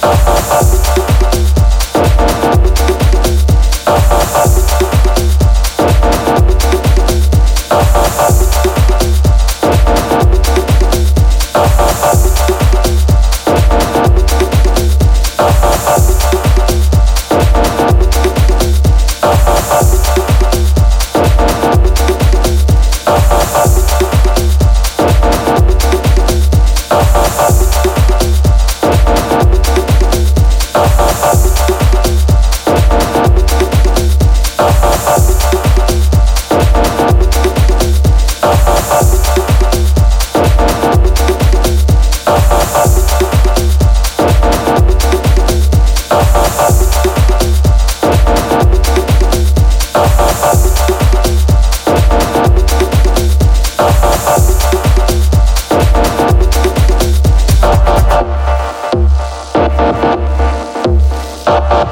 Peace. Oh, oh, oh.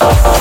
Bye.